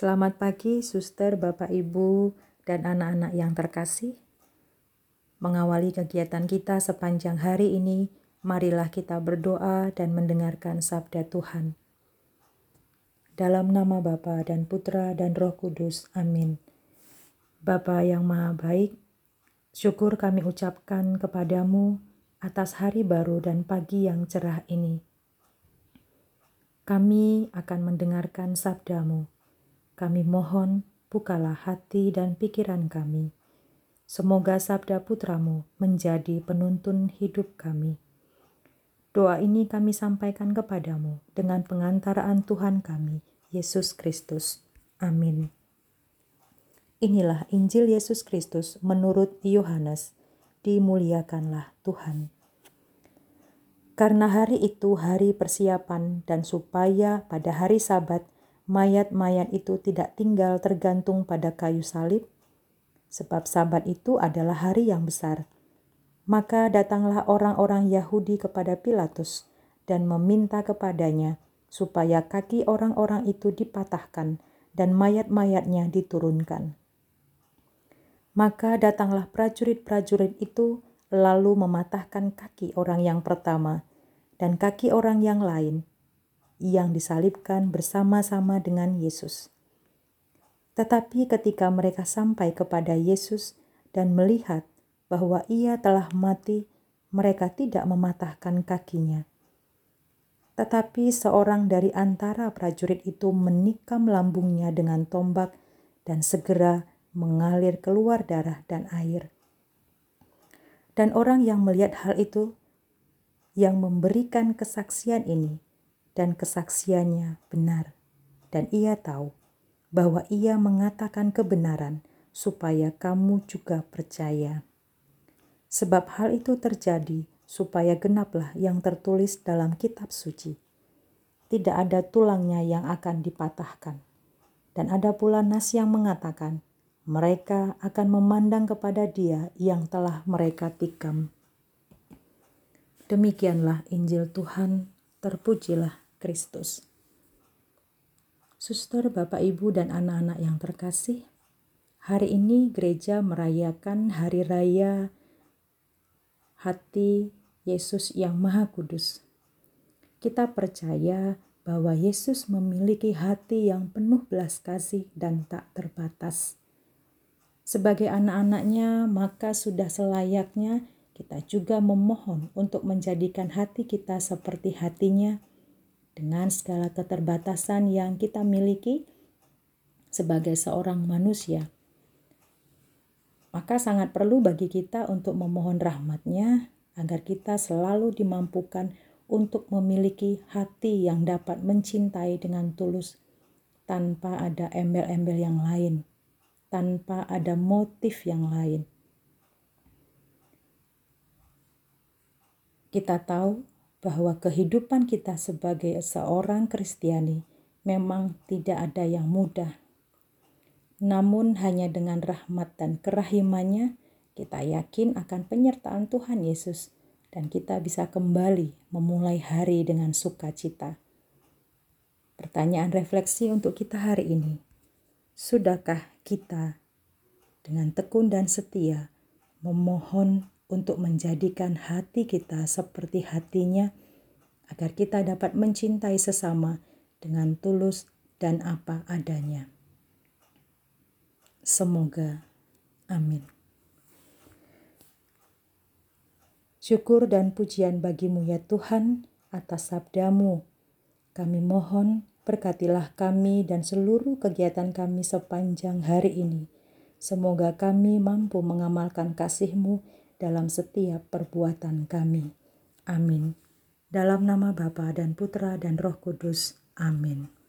Selamat pagi, suster, bapak, ibu, dan anak-anak yang terkasih. Mengawali kegiatan kita sepanjang hari ini, marilah kita berdoa dan mendengarkan sabda Tuhan. Dalam nama Bapa dan Putra dan Roh Kudus, amin. Bapa yang Maha Baik, syukur kami ucapkan kepadamu atas hari baru dan pagi yang cerah ini. Kami akan mendengarkan sabdamu kami mohon, bukalah hati dan pikiran kami. Semoga sabda putramu menjadi penuntun hidup kami. Doa ini kami sampaikan kepadamu dengan pengantaraan Tuhan kami, Yesus Kristus. Amin. Inilah Injil Yesus Kristus menurut Yohanes. Dimuliakanlah Tuhan. Karena hari itu hari persiapan dan supaya pada hari sabat mayat-mayat itu tidak tinggal tergantung pada kayu salib, sebab Sabat itu adalah hari yang besar. Maka datanglah orang-orang Yahudi kepada Pilatus dan meminta kepadanya supaya kaki orang-orang itu dipatahkan dan mayat-mayatnya diturunkan. Maka datanglah prajurit-prajurit itu lalu mematahkan kaki orang yang pertama dan kaki orang yang lain, yang disalibkan bersama-sama dengan Yesus. Tetapi ketika mereka sampai kepada Yesus dan melihat bahwa ia telah mati, mereka tidak mematahkan kakinya. Tetapi seorang dari antara prajurit itu menikam lambungnya dengan tombak dan segera mengalir keluar darah dan air. Dan orang yang melihat hal itu, yang memberikan kesaksian ini, dan kesaksiannya benar, dan ia tahu bahwa ia mengatakan kebenaran supaya kamu juga percaya. Sebab hal itu terjadi supaya genaplah yang tertulis dalam kitab suci. Tidak ada tulangnya yang akan dipatahkan. Dan ada pula nas yang mengatakan, mereka akan memandang kepada dia yang telah mereka tikam. Demikianlah Injil Tuhan, terpujilah Kristus. Suster, Bapak, Ibu, dan anak-anak yang terkasih, hari ini gereja merayakan hari raya hati Yesus yang Maha Kudus. Kita percaya bahwa Yesus memiliki hati yang penuh belas kasih dan tak terbatas. Sebagai anak-anaknya, maka sudah selayaknya kita juga memohon untuk menjadikan hati kita seperti hatinya dengan segala keterbatasan yang kita miliki sebagai seorang manusia. Maka sangat perlu bagi kita untuk memohon rahmatnya agar kita selalu dimampukan untuk memiliki hati yang dapat mencintai dengan tulus tanpa ada embel-embel yang lain, tanpa ada motif yang lain. Kita tahu bahwa kehidupan kita sebagai seorang Kristiani memang tidak ada yang mudah. Namun hanya dengan rahmat dan kerahimannya kita yakin akan penyertaan Tuhan Yesus dan kita bisa kembali memulai hari dengan sukacita. Pertanyaan refleksi untuk kita hari ini. Sudahkah kita dengan tekun dan setia memohon untuk menjadikan hati kita seperti hatinya, agar kita dapat mencintai sesama dengan tulus dan apa adanya. Semoga, amin. Syukur dan pujian bagimu ya Tuhan atas sabdamu. Kami mohon berkatilah kami dan seluruh kegiatan kami sepanjang hari ini. Semoga kami mampu mengamalkan kasih-Mu dalam setiap perbuatan kami. Amin. Dalam nama Bapa dan Putra dan Roh Kudus. Amin.